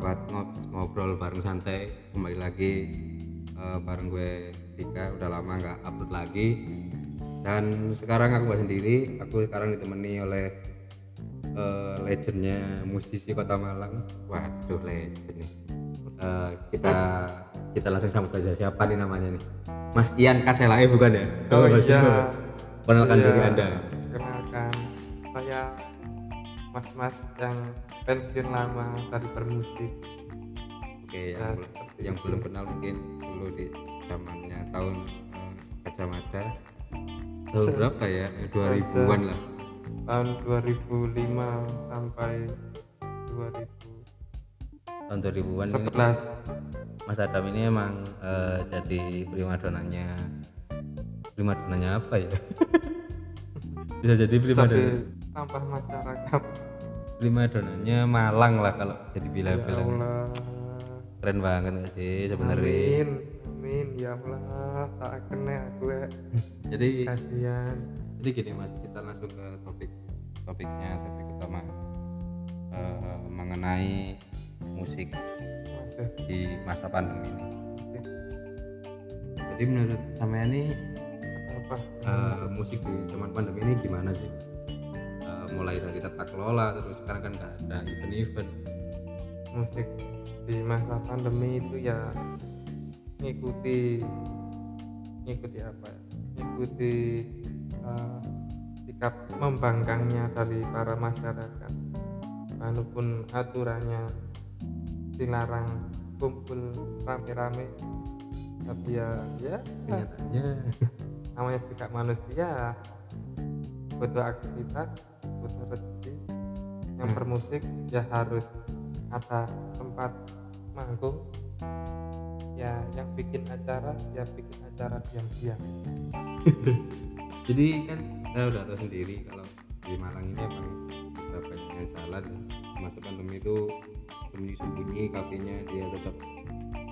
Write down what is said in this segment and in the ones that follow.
sahabat ngob- ngobrol bareng santai. Kembali lagi eh, bareng gue Dika udah lama nggak upload lagi. Dan sekarang aku nggak sendiri. Aku sekarang ditemani oleh eh, legendnya musisi kota Malang. Waduh legend nih. Eh, kita kita langsung sambut aja. Siapa nih namanya nih? Mas Ian Kaselae bukan ya? Oh Mas iya. Ian. Perkenalkan Iya, diri anda. Kenalkan, saya mas-mas yang pensiun lama dari bermusik. Oke, yang, seperti yang itu. belum kenal mungkin dulu di zamannya tahun eh, Gajah Mada tahun Se- berapa ya? 2000-an lah. Tahun 2005 sampai 2011. Tahun 2000-an ini Mas Adam ini emang eh, jadi primadonanya primadonanya apa ya? Bisa jadi primadona Jadi sampah masyarakat. Primadonanya Malang lah kalau jadi Ya bilang-bilang. Allah. Keren banget gak sih sebenarnya? Amin. Amin ya Allah. Tak kena aku ya. Jadi Kasihan. jadi gini mas kita langsung ke topik topiknya topik utama Eh, mengenai musik Waduh. di masa pandemi ini Oke. jadi menurut sampean ini Apa? eh, musik di zaman pandemi ini gimana sih mulai dari tata kelola terus sekarang kan nggak ada event-event musik di masa pandemi itu ya ngikuti ngikuti apa ya? Ngikuti uh, sikap membangkangnya dari para masyarakat. Walaupun aturannya dilarang kumpul rame-rame tapi ya ya. Kenyataannya. Namanya juga manusia butuh aktivitas butuh rezeki yang Hmm. bermusik ya harus ada tempat manggung. Ya yang bikin acara ya bikin acara diam-diam. Jadi kan saya udah tahu sendiri kalau di Malang ini emang udah banyak jalan. Masa pandemi itu sembunyi-sembunyi kafenya dia tetap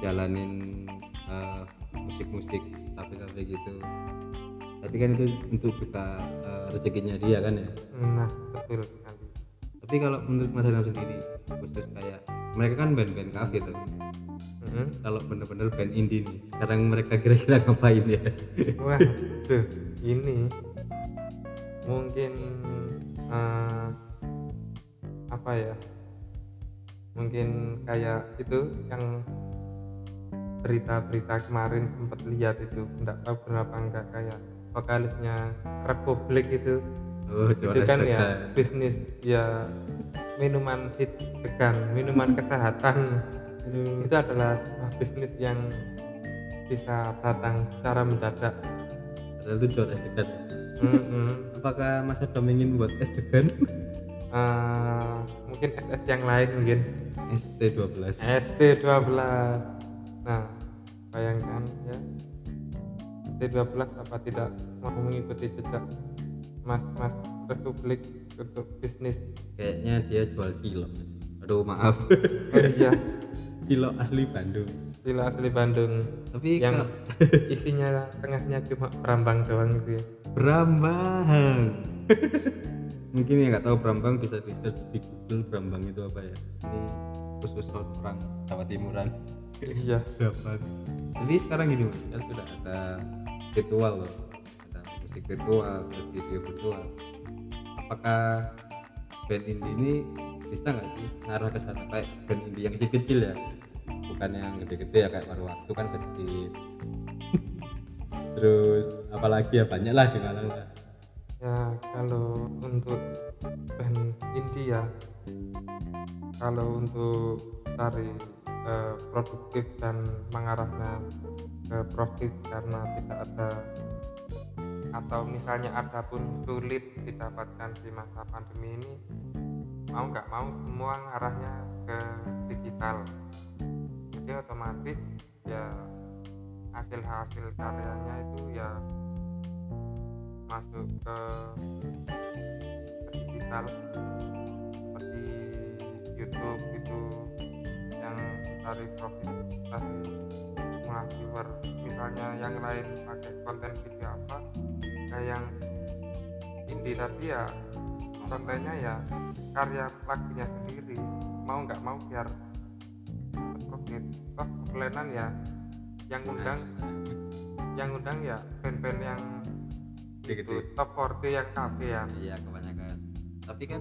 jalanin eh, musik-musik kafe-kafe gitu tapi kan itu untuk buka eh, rezekinya dia kan ya? Nah betul sekali. Tapi kalau menurut Mas Adam sendiri khusus kayak mereka kan band-band kafe tuh. Mhm. kalau bener-bener band indie nih sekarang mereka kira-kira ngapain ya? Wah tuh ini mungkin eh, apa ya? Mungkin kayak itu yang berita-berita kemarin sempat lihat itu enggak tahu berapa enggak kayak vokalisnya Republik itu. Oh itu kan ya bisnis ya minuman hit degan minuman kesehatan. Aduh. itu adalah sebuah bisnis yang bisa datang secara mendadak. Padahal itu juara sedekah Mm-mm. apakah Mas Adam ingin buat es degan? Eh, mungkin SS yang lain mungkin. ST12 ST12 nah bayangkan ya ST12 apa tidak mau mengikuti jejak mas-mas Republik untuk bisnis? Kayaknya dia jual cilok aduh maaf. Oh iya. Cilok asli Bandung. Sila asli Bandung. Tapi yang kalau isinya tengahnya cuma berambang doang gitu ya. Brambang. Mungkin yang nggak tahu Brambang bisa di search di Google Brambang itu apa ya. Ini khusus orang Jawa Timuran. Iya. Dapat. Jadi sekarang gini mas kan sudah ada virtual loh. Ada musik virtual ada video virtual apakah band indie ini bisa nggak sih ngarah ke sana? Kayak band indie yang kecil-kecil ya? Bukan yang gede-gede ya kayak paru waktu kan kecil. Terus apalagi ya? Banyak lah di Malang lah ya kalau untuk band indie ya kalau untuk cari eh, produktif dan mengarahnya ke profit karena tidak ada atau misalnya ada pun sulit didapatkan di masa pandemi ini mau nggak mau semua arahnya ke digital. Jadi otomatis ya hasil-hasil karyanya itu ya masuk ke digital seperti YouTube itu yang cari profit dari jumlah viewer misalnya yang lain pakai konten video apa kayak yang indie tapi ya kontennya ya karya lagunya sendiri mau nggak mau biar musik oh offline ya yang undang yang undang ya band-band yang Gede-gede. itu top 40 yang kafe ya. Iya kebanyakan. Tapi kan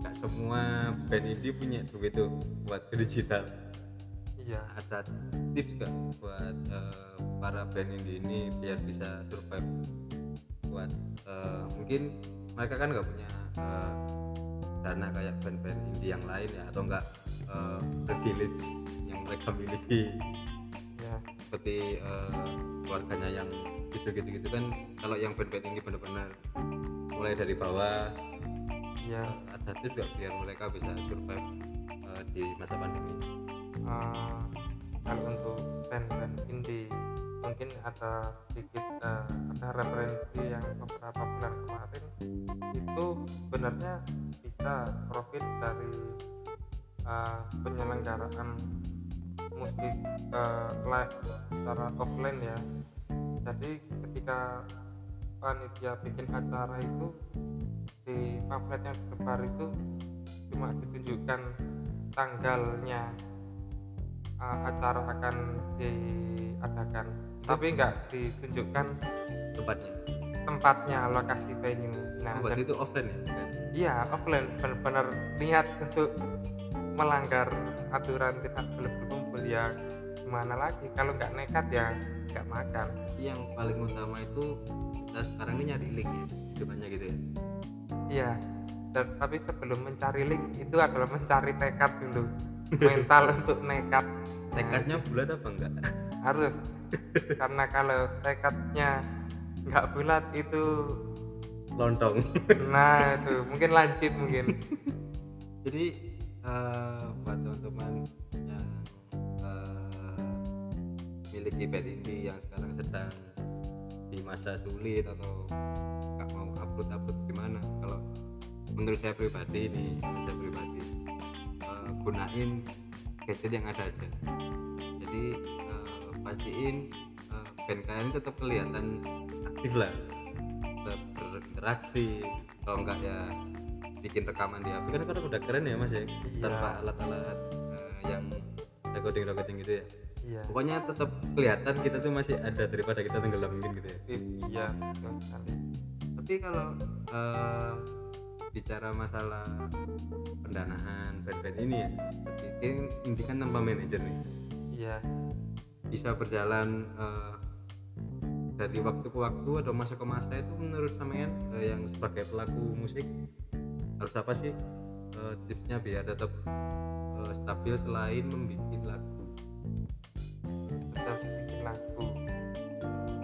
nggak semua band indie punya duit tuh buat digital iya ada tips nggak buat eh, para band indie ini biar bisa survive? Buat eh, mungkin mereka kan nggak punya eh, dana kayak band-band indie yang lain ya atau enggak eh, privilege yang mereka miliki. Ya seperti eh, keluarganya yang gitu-gitu gitu kan kalau yang band-band ini benar-benar mulai dari bawah eh, ada tips nggak biar mereka bisa survive eh, di masa pandemi Eh, kalau untuk band-band indie. Mungkin ada sedikit eh, ada referensi yang beberapa bulan kemarin. Itu sebenarnya bisa profit dari eh, penyelenggaraan musik eh, live secara offline ya. Jadi ketika panitia bikin acara itu di pamflet yang tersebar itu cuma ditunjukkan tanggalnya uh, acara akan diadakan. Tapi nggak ditunjukkan tempatnya? tempatnya lokasi venue. Nah oh, dan- itu offline ya? Bukan? iya offline. Benar-benar niat untuk melanggar aturan tidak boleh berkumpul. Ya gimana lagi? Kalau nggak nekat ya nggak makan. Yang paling utama itu kita sekarang ini nyari link ya hitungannya gitu ya? Iya. Dan tapi sebelum mencari link itu adalah mencari tekad dulu mental untuk nekat. Nah, tekadnya bulat apa enggak? Harus. Karena kalau tekadnya nggak bulat itu lontong. Nah itu. Mungkin lancip mungkin. Jadi eh, buat teman-teman yang eh, miliki indie yang sekarang sedang di masa sulit atau nggak mau upload upload gimana kalau menurut saya pribadi ini saya pribadi gunain gadget yang ada aja. Jadi eh, pastiin eh, band kalian tetap kelihatan aktif lah. Tetap berinteraksi. Kalau enggak ya bikin rekaman di HP kan kadang udah keren ya mas ya? Iya. tanpa alat-alat eh, yang recording recording gitu ya? Iya. Pokoknya tetap kelihatan kita tuh masih ada daripada kita tenggelamin gitu ya? Iya betul sekali. Tapi kalau eh, bicara masalah pendanaan band-band ini ya. Ini, ini kan tanpa manajer nih. Iya. Bisa berjalan eh, dari waktu ke waktu atau masa ke masa itu menurut sampean eh, yang sebagai pelaku musik harus apa sih eh, tipsnya biar tetap eh, stabil selain membuat lagu? Bisa bikin lagu.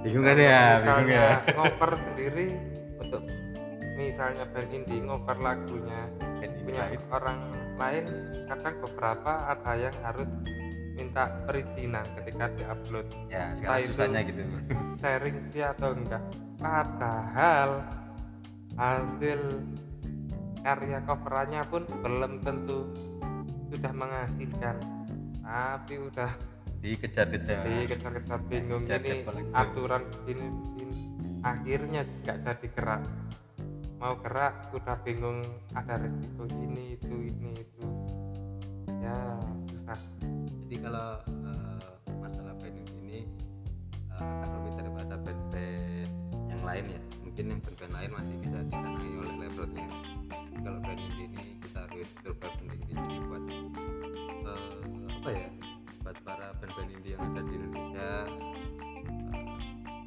Bingung kan ya? Bingung ya? ngoper sendiri misalnya band indie ngoper lagunya. Punya orang lain kadang beberapa ada yang harus minta perizinan ketika diupload. Ya Entah sekarang itu- susahnya gitu. sharing dia atau enggak? Padahal hasil karya coverannya pun belum tentu sudah menghasilkan tapi udah dikejar-kejar. Dikejar-kejar bingung Kejar ini aturan begini, begini. akhirnya nggak jadi gerak mau gerak udah bingung ada resiko ini itu ini itu. Ya susah. Jadi kalau eh, masalah band ini eh, agak rumit daripada band-band yang lain ya. Mungkin yang band-band lain masih bisa ditangani oleh labelnya. Kalau indie ini kita harus survive sendiri jadi buat eh, apa ya buat para band-band indie yang ada di Indonesia eh,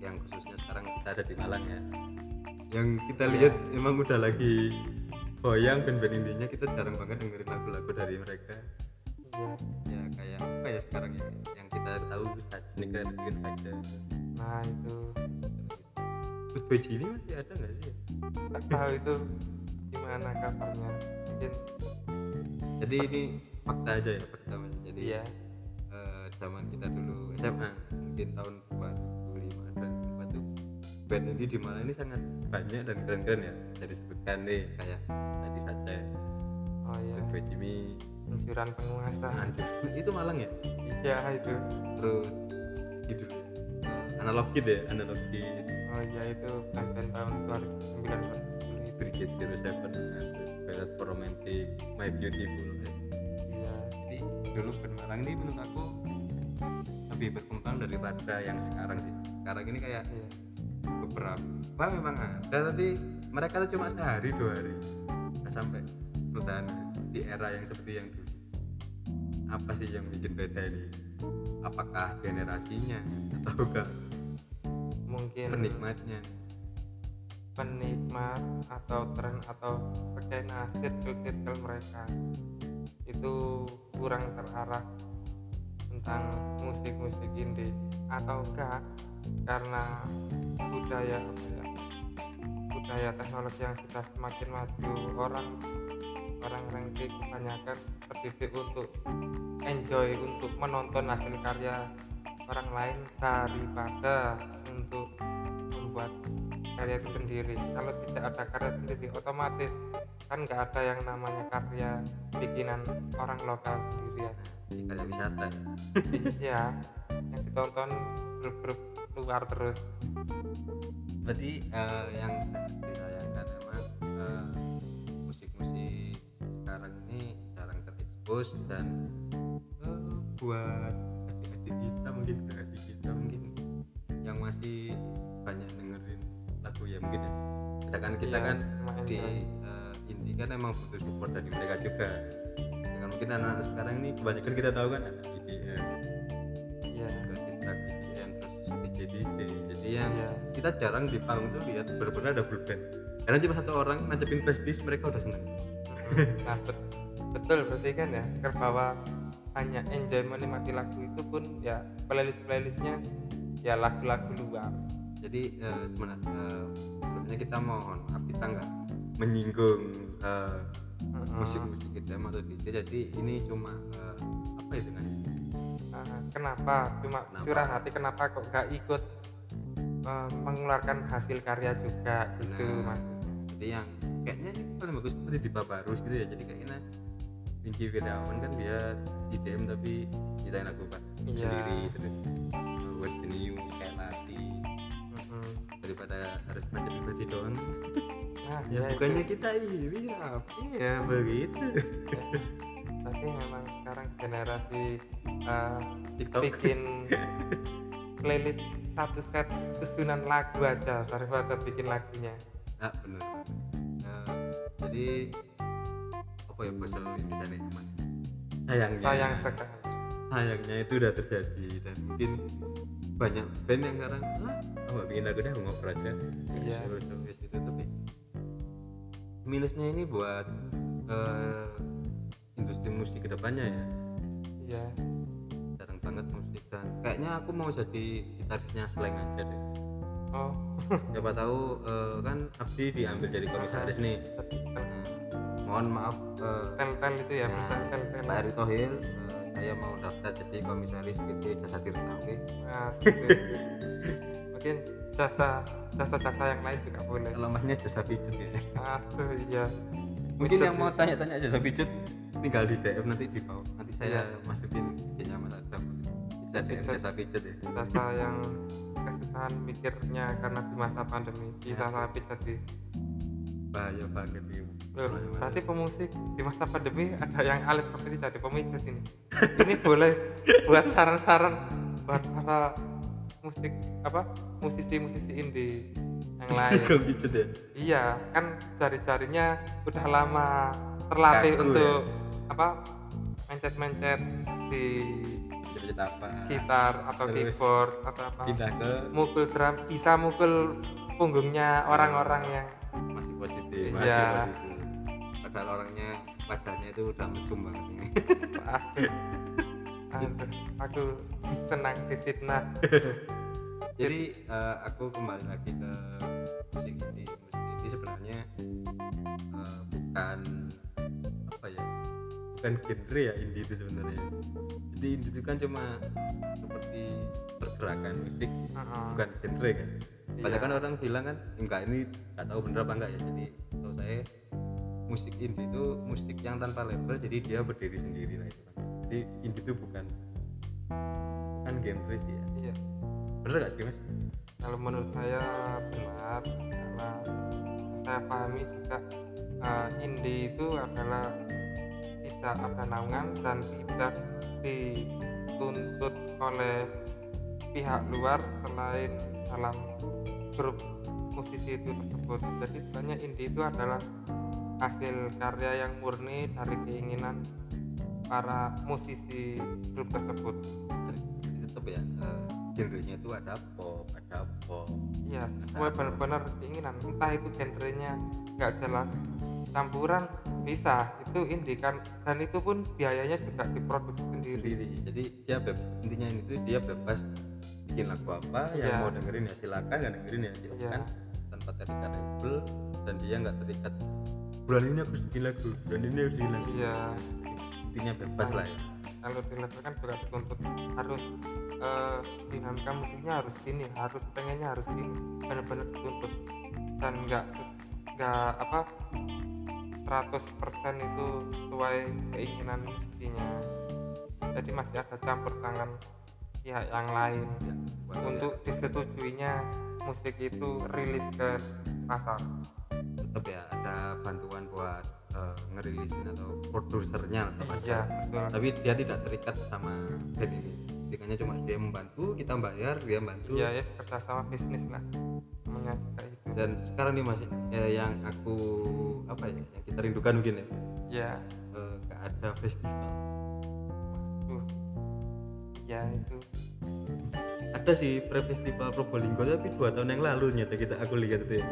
yang khususnya sekarang kita ada di Malang ya yang kita lihat emang udah lagi goyang band-band indinya kita jarang banget dengerin lagu-lagu dari mereka. Ya kayak apa ya sekarang ya yang kita tahu Sajnik dan bikin ada. Nah itu. Goodbye Jimmy masih ada nggak sih? Nggak tahu itu gimana kabarnya. Mungkin jadi ini fakta aja ya fakta mas. Jadi iya. eh, zaman kita dulu SMA mungkin tahun 2005 dan 2004 tuh band ini di Malang ini sangat banyak dan keren-keren ya. Jadi sebutkan nih kayak tadi saja oh iya. Goodbye Jimmy. Anjuran penguasa. Anjir, itu Malang ya? Iya itu. Terus gitu. Ya analogi deh analogi oh iya itu band-band tahun 2009 2010 itu Brigade Zero Seven Ballad for Romantic My Beautiful ya. iya. Jadi dulu band Malang ini menurut aku lebih berkembang daripada yang sekarang sih. Sekarang ini kayak iya beberapa memang ada tapi mereka tuh cuma sehari dua hari. Nggak sampai bertahan di era yang seperti yang dulu. Apa sih yang bikin beda ini? Apakah generasinya atau enggak? Mungkin penikmatnya. Penikmat atau tren atau skena circle-circle mereka itu kurang terarah tentang musik-musik indie atau enggak karena budaya ya budaya teknologi yang sudah semakin maju orang orang ranking kebanyakan terdidik untuk enjoy untuk menonton hasil karya orang lain daripada untuk membuat karya itu sendiri kalau tidak ada karya sendiri otomatis kan nggak ada yang namanya karya bikinan orang lokal sendiri ya karya wisata ya. iya yang ditonton grup-grup luar terus. Berarti eh, yang disayangkan memang eh, musik-musik sekarang ini jarang terekspos dan eh, buat adik-adik kita mungkin generasi kita mungkin yang masih banyak dengerin lagu ya mungkin ya. Sedangkan kita Iya, kan lumayan di jarang. eh, indie kan emang butuh support dari mereka juga. Dengan mungkin anak-anak sekarang ini kebanyakan kita tahu kan ada EDM yang Iya. kita jarang di panggung tuh lihat benar-benar ada full band. Karena cuma satu orang nancepin flash disk mereka udah seneng. Nah bet- betul berarti kan ya terbawa hanya enjoy menikmati lagu itu pun ya playlist playlistnya ya lagu-lagu luar. Jadi eh, sebenarnya eh, sebenarnya kita mohon maaf kita nggak menyinggung Heeh. musik-musik EDM atau DJ jadi ini cuma eh, apa ya dengan Ah, kenapa? Cuma Kenapa? curang hati kenapa kok gak ikut eh, mengeluarkan hasil karya juga gitu Benar. mas jadi yang kayaknya ini paling bagus seperti di Barus gitu ya jadi kayaknya Pinky Wirdawan kan dia IDM tapi kita lagu kan Iya. sendiri terus uh, West New kayak Lati Mm-mm. daripada harus flash disk doang nah ya ya bukannya itu. kita iri tapi ya begitu tapi memang sekarang generasi eh, TikTok bikin playlist satu set susunan lagu aja daripada bikin lagunya. Nah bener. Nah, jadi apa ya bahasa Indonesia nih cuman sayangnya. Sayang sekali. Sayangnya itu udah terjadi dan mungkin banyak band yang sekarang ah nggak bikin lagu aku ngoper aja. Iya. solo gitu tapi minusnya ini buat eh, industri musik ke depannya ya. Iya. jarang banget musik dan kayaknya aku mau jadi gitarisnya slang aja deh. Oh. Siapa tahu eh, kan Abdi diambil jadi komisaris nih. Nah, mohon maaf eh, tel-tel itu ya Ya, perusahaan tel-tel. Pak Erick Thohir eh, saya mau daftar jadi komisaris PT Jasa Tirta oke? Nah, gitu. mungkin jasa jasa jasa yang lain juga boleh. Lemahnya jasa pijet ya. Aduh iya. Mungkin Pijet yang mau ya. tanya-tanya jasa pijet tinggal di DM nanti di bawah. Nanti saya Iya. masukin bisa DM Pijet. jasa pijet ya jasa yang kesusahan mikirnya karena di masa pandemi bisa Ya. sampai jadi bahaya banget nih Loh, berarti pemusik di masa pandemi ada yang alih profesi jadi pemijat ini. Ini boleh buat saran-saran buat para musik apa musisi-musisi indie yang lain. Kok pijet ya iya, kan jari-jarinya udah lama terlatih Kaku untuk apa mencet-mencet di apa gitar atau Terus keyboard atau apa. pindah ke Mukul drum bisa mukul punggungnya orang-orang yang masih positif Iya. masih positif. Padahal orangnya wajahnya itu udah mesum banget ini. Aduh, aku senang difitnah. Jadi eh, aku kembali lagi ke musik ini. Musik ini sebenarnya eh, bukan apa ya bukan genre ya indie itu sebenarnya jadi indie itu kan cuma seperti pergerakan musik Heeh. bukan genre kan. Iya. kan orang bilang kan enggak ini nggak tahu bener apa enggak ya. Jadi tahu saya musik indie itu musik yang tanpa label jadi dia berdiri sendiri lah itu kan. Jadi indie itu bukan bukan genre sih ya. Iya. Bener gak sih mas? Kalau menurut saya benar. Karena saya pahami juga eh, indie itu adalah tidak ada naungan dan tidak dituntut oleh pihak luar selain dalam grup musisi itu tersebut. Jadi sebenarnya indie itu adalah hasil karya yang murni dari keinginan para musisi grup tersebut. Jadi tetap ya eh, genrenya itu ada pop ada pop. Iya, sesuai benar-benar keinginan. Entah itu genrenya nggak jelas, campuran bisa itu indie kan dan itu pun biayanya juga diproduksi sendiri. sendiri. Jadi dia beb, intinya itu dia bebas bikin lagu apa Iya. yang mau dengerin ya silakan nggak dengerin ya silakan tanpa terikat label dan dia nggak terikat. Bulan ini aku bikin lagu bulan ini harus bikin lagu. Iya, intinya bebas lah ya. Kalau di level kan juga dituntut harus eh, dinamika musiknya harus gini, harus pengennya harus gini, benar-benar dituntut dan nggak nggak apa 100% itu sesuai keinginan musisinya. Jadi masih ada campur tangan pihak yang lain. Ya, untuk disetujuinya musik itu rilis ke pasar. Tetap ya ada bantuan buat eh, ngerilisin atau produsernya ada iya betul. Tapi dia tidak terikat sama band ini intinya cuma dia membantu kita bayar dia bantu. Iya ya kerjasama bisnis lah namanya juga itu dan sekarang nih mas eh, yang aku apa ya yang kita rindukan mungkin ya? Ya eh, nggak ada festival. Iya itu. Ada sih pre festival Probolinggo tapi dua tahun yang lalu nyata kita aku lihat itu ya.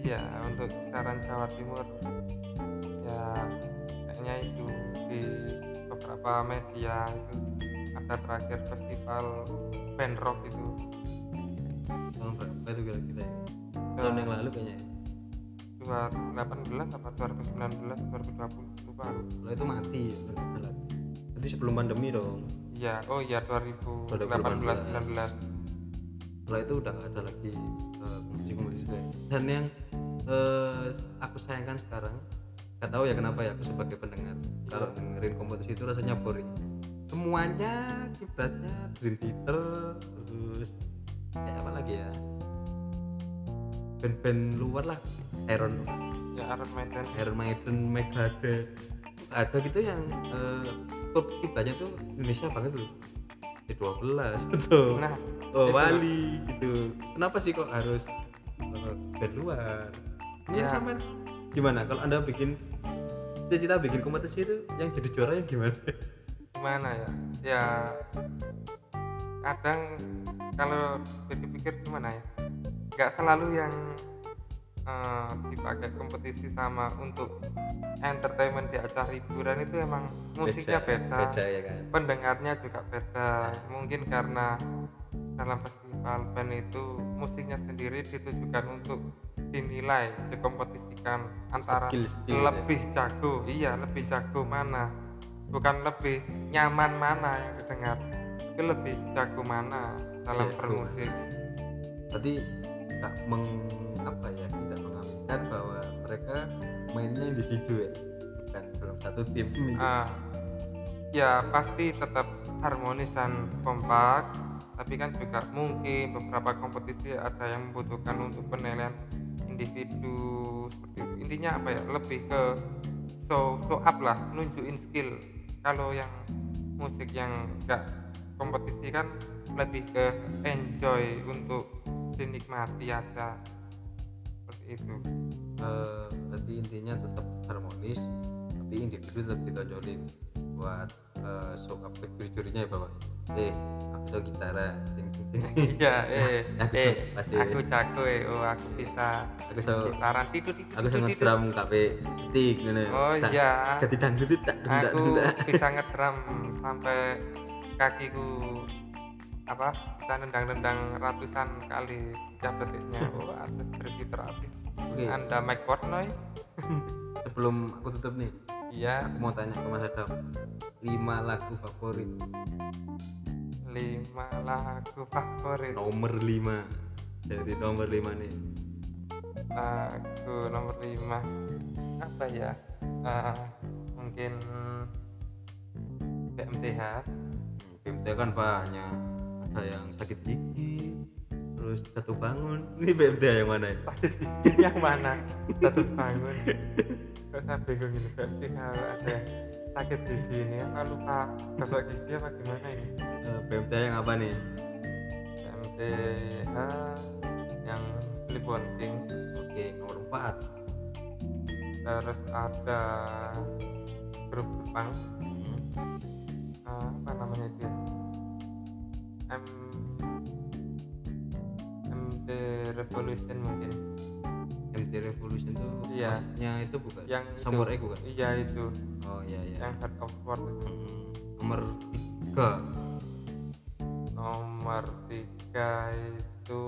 Iya untuk saran Jawa Timur ya kayaknya itu di beberapa media itu ada terakhir festival band rock itu tahun berapa itu kira kita ya tahun yang lalu kayaknya ya. 2018 apa 2019 2020 lupa. Kalau itu mati ya. Berarti sebelum pandemi dong iya oh iya 2018 2018. 19 setelah itu udah nggak ada lagi eh, itu ya. dan yang eh, aku sayangkan sekarang nggak tahu ya kenapa ya aku sebagai pendengar kalau dengerin kompetisi itu rasanya boring semuanya kiblatnya Dream Theater terus kayak apa lagi ya? Band-band luar lah Iron ya Iron Maiden. Iron Maiden Megadeth. Ada gitu yang eh, klub kiblatnya tuh Indonesia banget loh. C12 betul nah oh. Wali gitu. Kenapa sih kok harus uh, band luar? Ini Ya. sama. Gimana? Kalau anda bikin cita-cita bikin kompetisi itu yang jadi juara yang gimana gimana ya? Ya kadang kalau dipikir gimana ya? Nggak selalu yang eh, dipakai kompetisi sama untuk entertainment di acara hiburan itu emang musiknya beda, beda ya kan? pendengarnya juga beda. Mungkin karena dalam festival band itu musiknya sendiri ditujukan untuk dinilai dikompetisikan antara Skill- skill ya. lebih jago. Iya lebih jago mana bukan lebih nyaman mana yang didengar tapi lebih jago mana dalam Jago. bermusik. Tadi tak meng apa ya tidak mengaminkan bahwa mereka mainnya individu ya bukan dalam satu tim. Ah, ya pasti tetap harmonis dan kompak tapi kan juga mungkin beberapa kompetisi ada yang membutuhkan untuk penilaian individu seperti itu. Intinya apa ya lebih ke show show up lah nunjukin skill kalau yang musik yang enggak kompetisi kan lebih ke enjoy untuk dinikmati aja. Seperti itu. Eh, berarti intinya tetap harmonis tapi individu tetap ditonjolin buat uh, show up juri-jurinya ya bapak eh aku so gitara iya eh Aku eh aku jago eh oh aku bisa aku so gitaran. Tidur tidur aku so ngedrum kape stick gini Oh, iya. ganti dangdut itu tak aku bisa ngedram sampai kakiku apa bisa nendang-nendang ratusan kali setiap detiknya oh ada berarti terapis. Oke. anda Mike Portnoy sebelum aku tutup nih iya. aku mau tanya ke Mas Adam lima lagu favorit lima lagu favorit. Nomor lima. Dari nomor lima nih. Lagu nomor lima. Apa ya? Eh, mungkin BMTH BMT kan banyak. Ada yang sakit gigi terus jatuh bangun. Ini BMT yang mana ya yang mana? Satu bangun. Kok saya bingung ini BMTH ada sakit gigi ini apa lupa gosok gigi apa gimana ini? Eh, BMT yang apa nih? MTH yang sleepwalking oke nomor 4 terus ada grup Jepang. Hmm. eh, apa namanya itu? M MT Revolution mungkin MT Revolution tuh Iya. maksudnya itu bukan? Yang Samurai itu, bukan? Iya itu. Oh iya iya. Yang Heart of War itu. Hmm, nomor 3 nomor tiga itu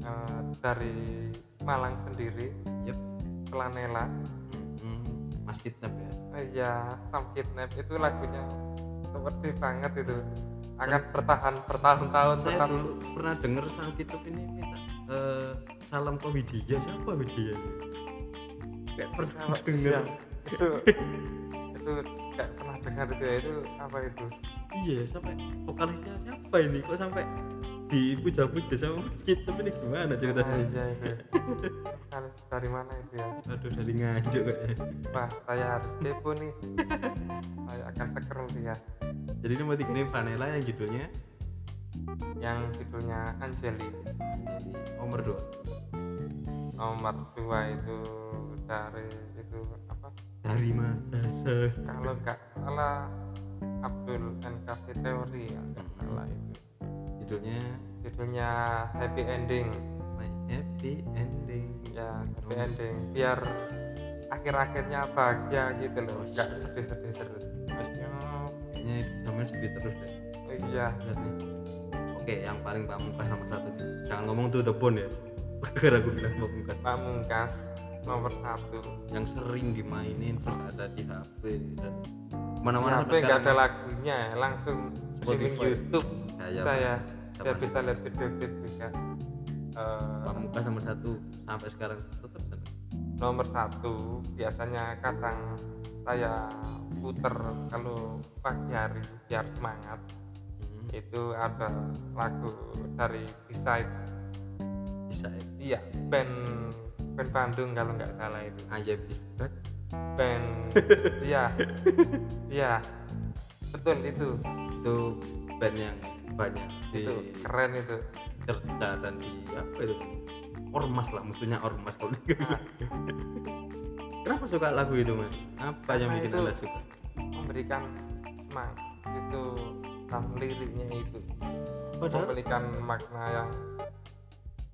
eh, dari Malang sendiri. Yep. Planela hmm, Mas Kidnap ya? Eh, iya Sam Kidnap itu lagunya seperti banget itu. Akan bertahan bertahun-tahun saya dulu pernah dengar sang kitab ini minta eh, salam Widya siapa ini kayak pernah dengar. iya, itu itu kayak pernah dengar itu ya itu apa itu? Iya sampai vokalisnya siapa ini? Kok sampai dipuja-puja sama Mas Kitab ini gimana Ah, ceritanya iya. Itu harus dari mana itu ya? Aduh dari nganjuk kayaknya wah saya harus kepo nih. Saya akan sekeru sih ya. Jadi nomor tiga ini Vanilla yang judulnya yang judulnya Angeli jadi nomor dua. Nomor dua itu dari itu apa? Dari Madasa kalau nggak salah Abdul NKV Teori ya nggak Hmm. salah itu. Judulnya? Judulnya Happy Ending. My Happy Ending. Ya Happy Oh. Ending. Biar akhir-akhirnya bahagia gitu loh nggak sedih-sedih terus. Maksudnya kayaknya zaman sepi terus deh. Oh, iya. Lihat nih. Oke yang paling pamungkas nomor satu jangan ngomong tuh the bone ya. Gara aku bilang pamungkas. Pamungkas nomor satu. Yang sering dimainin terus ada di HP dan mana-mana HP nggak ada lagunya langsung streaming Spotify. YouTube. Saya saya sama biar bisa lihat video-video juga. Eh, pamungkas nomor satu. Sampai sekarang tetap nomor satu biasanya kadang saya puter kalau pagi hari biar semangat itu ada lagu dari Beside ya iya band band Bandung kalau nggak salah itu. Aja bisbat band iya iya. Betul itu. Itu band yang banyak di itu keren itu. Cerca dan di apa itu? Ormas lah musuhnya ormas kalau di- Nah, kenapa suka lagu itu mas? Apa yang Karena bikin itu- anda suka? memberikan semangat. Itu dan liriknya itu. Padahal memberikan makna yang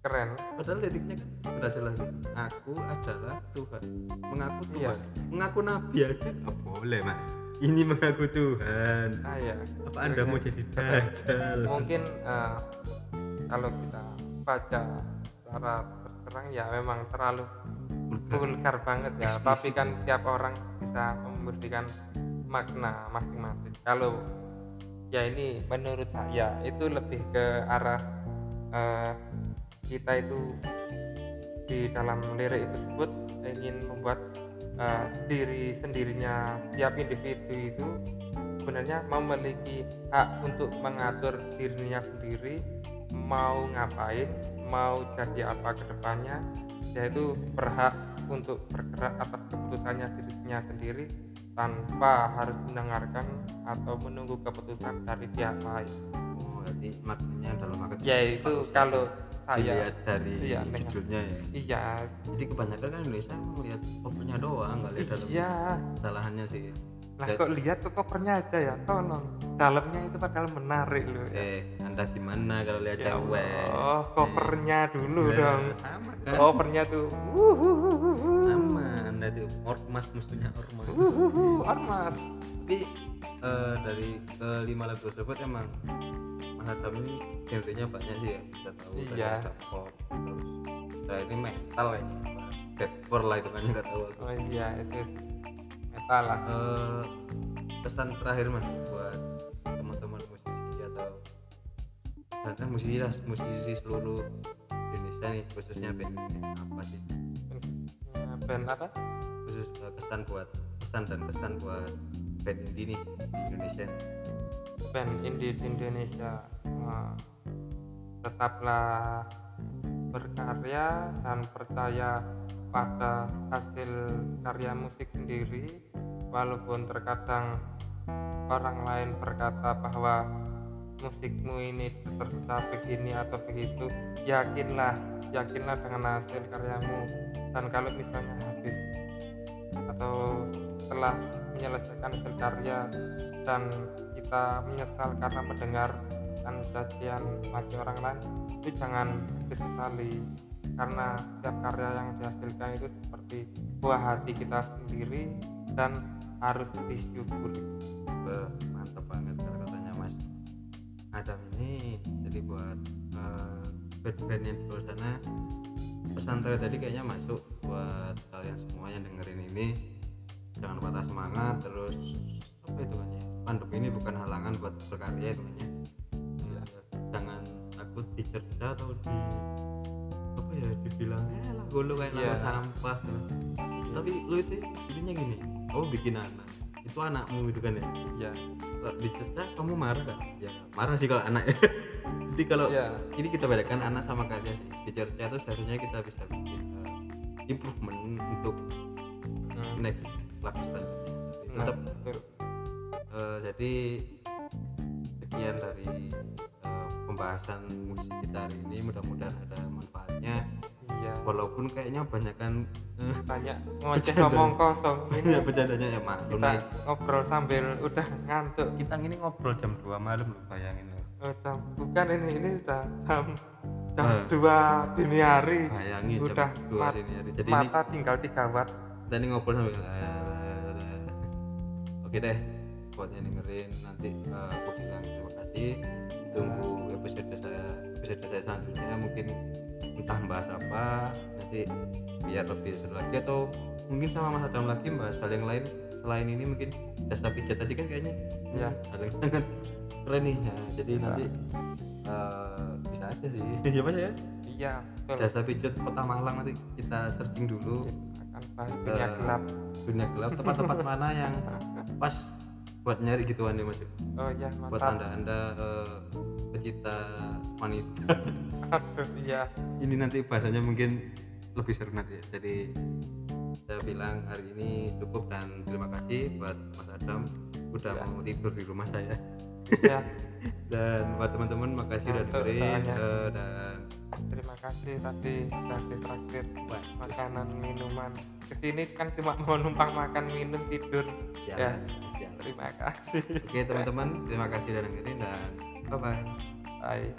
keren. Padahal liriknya kan udah jelas nih. aku adalah Tuhan. Mengaku Tuhan. Iya. mengaku Nabi aja. Nggak boleh mas. Ini mengaku Tuhan. Ah ya apa anda mau jadi dajjal? Mungkin eh, kalau kita baca secara terang ya memang terlalu vulgar banget ya. Eksplisit. tapi kan tiap orang bisa memberikan makna masing-masing. Kalau ya ini menurut saya itu lebih ke arah eh, kita itu di dalam lirik tersebut ingin membuat eh, diri sendirinya tiap individu itu sebenarnya memiliki hak untuk mengatur dirinya sendiri mau ngapain mau jadi apa ke depannya yaitu berhak untuk bergerak atas keputusannya dirinya sendiri tanpa harus mendengarkan atau menunggu keputusan dari pihak lain. Oh berarti maknanya dalam market yaitu kalau saya dilihat dari Iya, judulnya ya. iya. Jadi kebanyakan kan Indonesia melihat covernya doang nggak lihat dalam iya kesalahannya sih lah kok lihat ke covernya aja ya? Tolong dalamnya itu padahal menarik loh ya. eh anda gimana kalau lihat Ya cewek? Allah, covernya dulu Nah, dong. sama kan? Covernya tuh sama anda itu ormas musuhnya ormas. Wuhuhu, ormas. Tapi eh, dari kelima lagu tersebut emang Mas Adam ini genrenya banyak sih ya kita tahu. Iya. ada pop terus nah ini metal ya deathcore lah itu kan nggak tahu. Aku oh iya itu metal lah. Eh, pesan terakhir mas buat teman-teman musisi atau kan musisi lah musisi seluruh Indonesia nih khususnya band Indonesia apa sih? Band apa? Khusus eh, kesan buat pesan dan kesan buat band indie nih di Indonesia. Band indie di Indonesia Wah, tetaplah berkarya dan percaya pada hasil karya musik sendiri walaupun terkadang orang lain berkata bahwa musikmu ini tercipta begini atau begitu yakinlah yakinlah dengan hasil karyamu. Dan kalau misalnya habis atau setelah menyelesaikan hasil karya dan kita menyesal karena mendengar cacian maki orang lain itu jangan disesali. Karena setiap karya yang dihasilkan itu seperti buah hati kita sendiri dan harus Wah, mantap banget kata-katanya mas. Adam ini jadi buat uh, band-band yang di luar sana. Pesantren tadi kayaknya masuk buat kalian semua yang dengerin ini. Jangan patah semangat terus apa itu kan ya? Pandemi ini bukan halangan buat berkarya itu kan ya? Ya, jangan takut dicerca atau di apa ya dibilang eh lah lu kayak Iya. lagu sampah. Tapi lu itu intinya gini kamu bikin anak. Itu anakmu gitu kan ya? Ya dicerca kamu marah gak? ya marah sih kalau anak ya. Jadi kalau ya ini kita bedakan anak sama karya sih. Dicerca itu seharusnya kita bisa bikin uh, improvement untuk hmm. next lagu selanjutnya Nah, tetap betul. uh, jadi sekian dari uh, pembahasan musik kita hari ini. Mudah-mudahan ada walaupun kayaknya banyak kan uh, banyak ngoceh ngomong kosong. Ya ini bercandanya ya maklum kita nih. ngobrol sambil udah ngantuk. Kita ini ngobrol jam 2 malam loh bayangin loh. Oh, jam bukan ini ini udah jam jam Eh. dua dini hari. Bayangin udah jam 2 mat- sini hari. Jadi ini mata tinggal tiga watt. Kita ini ngobrol sambil oke deh buat yang dengerin nanti eh, aku bilang terima kasih. Tunggu episode saya episode saya selanjutnya mungkin entah bahas apa nanti biar lebih seru lagi atau mungkin sama Mas Adam lagi bahas hal yang lain selain ini mungkin jasa pijat tadi kan kayaknya ya hal yang sangat keren nih. Nah, jadi Ya. nanti eh, bisa aja sih. Ya mas ya? Iya betul. Jasa pijat kota Malang nanti kita searching dulu. Akan bahas dunia Eh, gelap. dunia gelap tempat-tempat mana yang pas buat nyari gituan ya mas oh ya buat anda anda eh, pecinta wanita. Aduh iya. Ini nanti bahasanya mungkin lebih seru nanti ya. jadi saya bilang hari ini cukup dan terima kasih buat Mas Adam udah Ya. mau tidur di rumah saya. Ya dan buat teman-teman makasih udah dengerin eh, dan terima kasih tadi sudah ditraktir makanan minuman. Ke sini kan cuma mau numpang makan minum tidur. Ya, Ya. Terima kasih. Oke teman-teman terima kasih udah dengerin dan bye bye bye